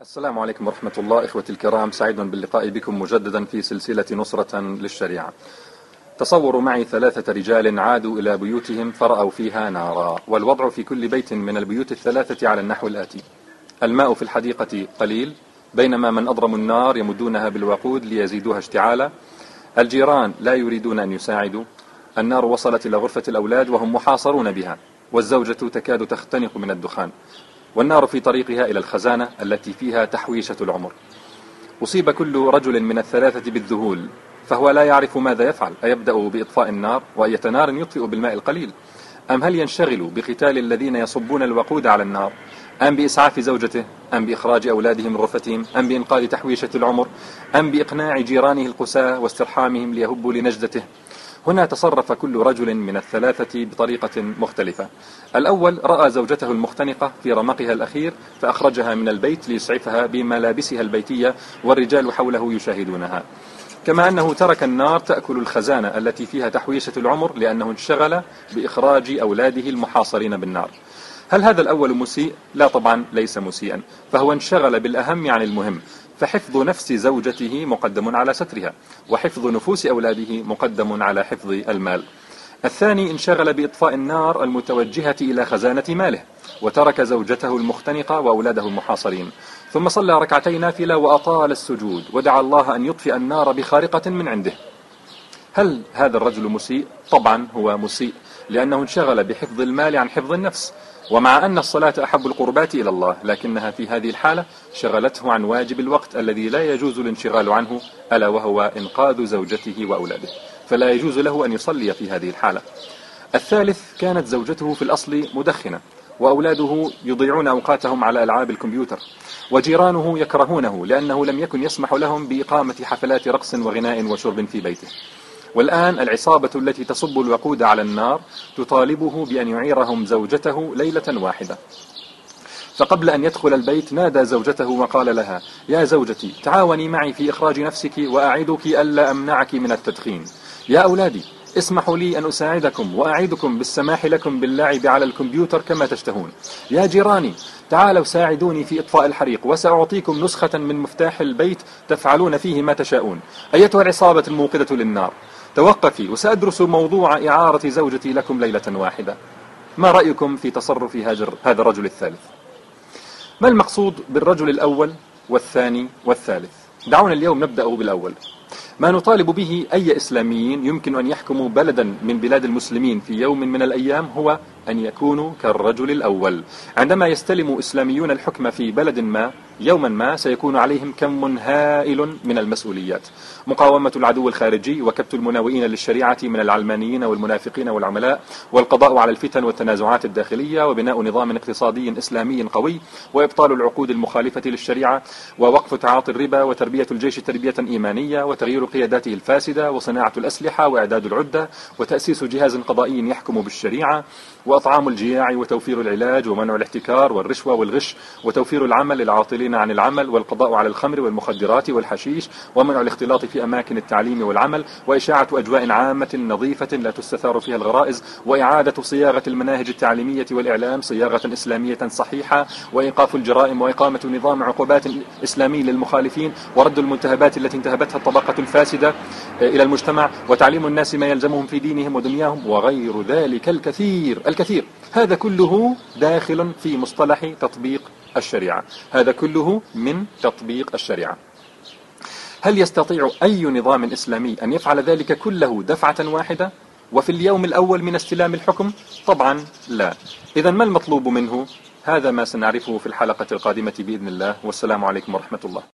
السلام عليكم ورحمة الله إخوتي الكرام. سعيد باللقاء بكم مجددا في سلسلة نصرة للشريعة. تصوروا معي ثلاثة رجال عادوا إلى بيوتهم فرأوا فيها نارا. والوضع في كل بيت من البيوت الثلاثة على النحو الآتي. الماء في الحديقة قليل بينما من أضرموا النار يمدونها بالوقود ليزيدوها اشتعالا. الجيران لا يريدون أن يساعدوا. النار وصلت إلى غرفة الأولاد وهم محاصرون بها. والزوجة تكاد تختنق من الدخان. والنار في طريقها إلى الخزانة التي فيها تحويشة العمر. أصيب كل رجل من الثلاثة بالذهول فهو لا يعرف ماذا يفعل. أيبدأ بإطفاء النار؟ وأية نار يطفئ بالماء القليل. أم هل ينشغل بقتال الذين يصبون الوقود على النار؟ أم بإسعاف زوجته؟ أم بإخراج أولاده من غرفتهم أم بإنقاذ تحويشة العمر؟ أم بإقناع جيرانه القساة واسترحامهم ليهبوا لنجدته؟ هنا تصرف كل رجل من الثلاثة بطريقة مختلفة. الأول رأى زوجته المختنقة في رمقها الأخير فأخرجها من البيت ليسعفها بملابسها البيتية والرجال حوله يشاهدونها. كما أنه ترك النار تأكل الخزانة التي فيها تحويشة العمر لأنه انشغل بإخراج أولاده المحاصرين بالنار. هل هذا الأول مسيء؟ لا طبعا ليس مسيئا. فهو انشغل بالأهم عن المهم. فحفظ نفس زوجته مقدم على سترها وحفظ نفوس أولاده مقدم على حفظ المال. الثاني انشغل بإطفاء النار المتوجهة إلى خزانة ماله وترك زوجته المختنقة وأولاده المحاصرين. ثم صلى ركعتي نافلة وأطال السجود ودعا الله أن يطفئ النار بخارقة من عنده. هل هذا الرجل مسيء؟ طبعا هو مسيء لأنه انشغل بحفظ المال عن حفظ النفس. ومع أن الصلاة أحب القربات إلى الله لكنها في هذه الحالة شغلته عن واجب الوقت الذي لا يجوز الانشغال عنه ألا وهو إنقاذ زوجته وأولاده فلا يجوز له أن يصلي في هذه الحالة. الثالث كانت زوجته في الأصل مدخنة وأولاده يضيعون أوقاتهم على ألعاب الكمبيوتر وجيرانه يكرهونه لأنه لم يكن يسمح لهم بإقامة حفلات رقص وغناء وشرب في بيته. والآن العصابة التي تصب الوقود على النار تطالبه بأن يعيرهم زوجته ليلة واحدة. فقبل أن يدخل البيت نادى زوجته وقال لها يا زوجتي تعاوني معي في إخراج نفسك وأعدك ألا أمنعك من التدخين. يا أولادي اسمحوا لي أن أساعدكم وأعيدكم بالسماح لكم باللعب على الكمبيوتر كما تشتهون. يا جيراني تعالوا ساعدوني في إطفاء الحريق وسأعطيكم نسخة من مفتاح البيت تفعلون فيه ما تشاءون. أيتها العصابة الموقدة للنار؟ توقفي وسأدرس موضوع إعارة زوجتي لكم ليلة واحدة. ما رأيكم في تصرف هذا الرجل الثالث؟ ما المقصود بالرجل الأول والثاني والثالث؟ دعونا اليوم نبدأ بالأول. ما نطالب به أي إسلاميين يمكن أن يحكموا بلدا من بلاد المسلمين في يوم من الأيام هو أن يكونوا كالرجل الأول. عندما يستلم إسلاميون الحكم في بلد ما يوما ما سيكون عليهم كم هائل من المسؤوليات. مقاومة العدو الخارجي وكبت المناوئين للشريعة من العلمانيين والمنافقين والعملاء والقضاء على الفتن والتنازعات الداخلية وبناء نظام اقتصادي إسلامي قوي وإبطال العقود المخالفة للشريعة ووقف تعاطي الربا وتربية الجيش تربية إيمانية وتغيير قياداته الفاسدة وصناعة الأسلحة وإعداد العدة وتأسيس جهاز قضائي يحكم بالشريعة وأطعام الجياع وتوفير العلاج ومنع الاحتكار والرشوة والغش وتوفير العمل للعاطلين عن العمل والقضاء على الخمر والمخدرات والحشيش ومنع الاختلاط في أماكن التعليم والعمل وإشاعة أجواء عامة نظيفة لا تستثار فيها الغرائز وإعادة صياغة المناهج التعليمية والإعلام صياغة إسلامية صحيحة وإيقاف الجرائم وإقامة نظام عقوبات إسلامي للمخالفين ورد المنتهبات التي انتهبتها الطبقة الفاسدة إلى المجتمع وتعليم الناس ما يلزمهم في دينهم ودنياهم وغير ذلك الكثير. الكثير هذا كله داخل في مصطلح تطبيق الشريعة. هذا كله من تطبيق الشريعة. هل يستطيع أي نظام إسلامي أن يفعل ذلك كله دفعة واحدة وفي اليوم الأول من استلام الحكم؟ طبعا لا. إذا ما المطلوب منه؟ هذا ما سنعرفه في الحلقة القادمة بإذن الله. والسلام عليكم ورحمة الله.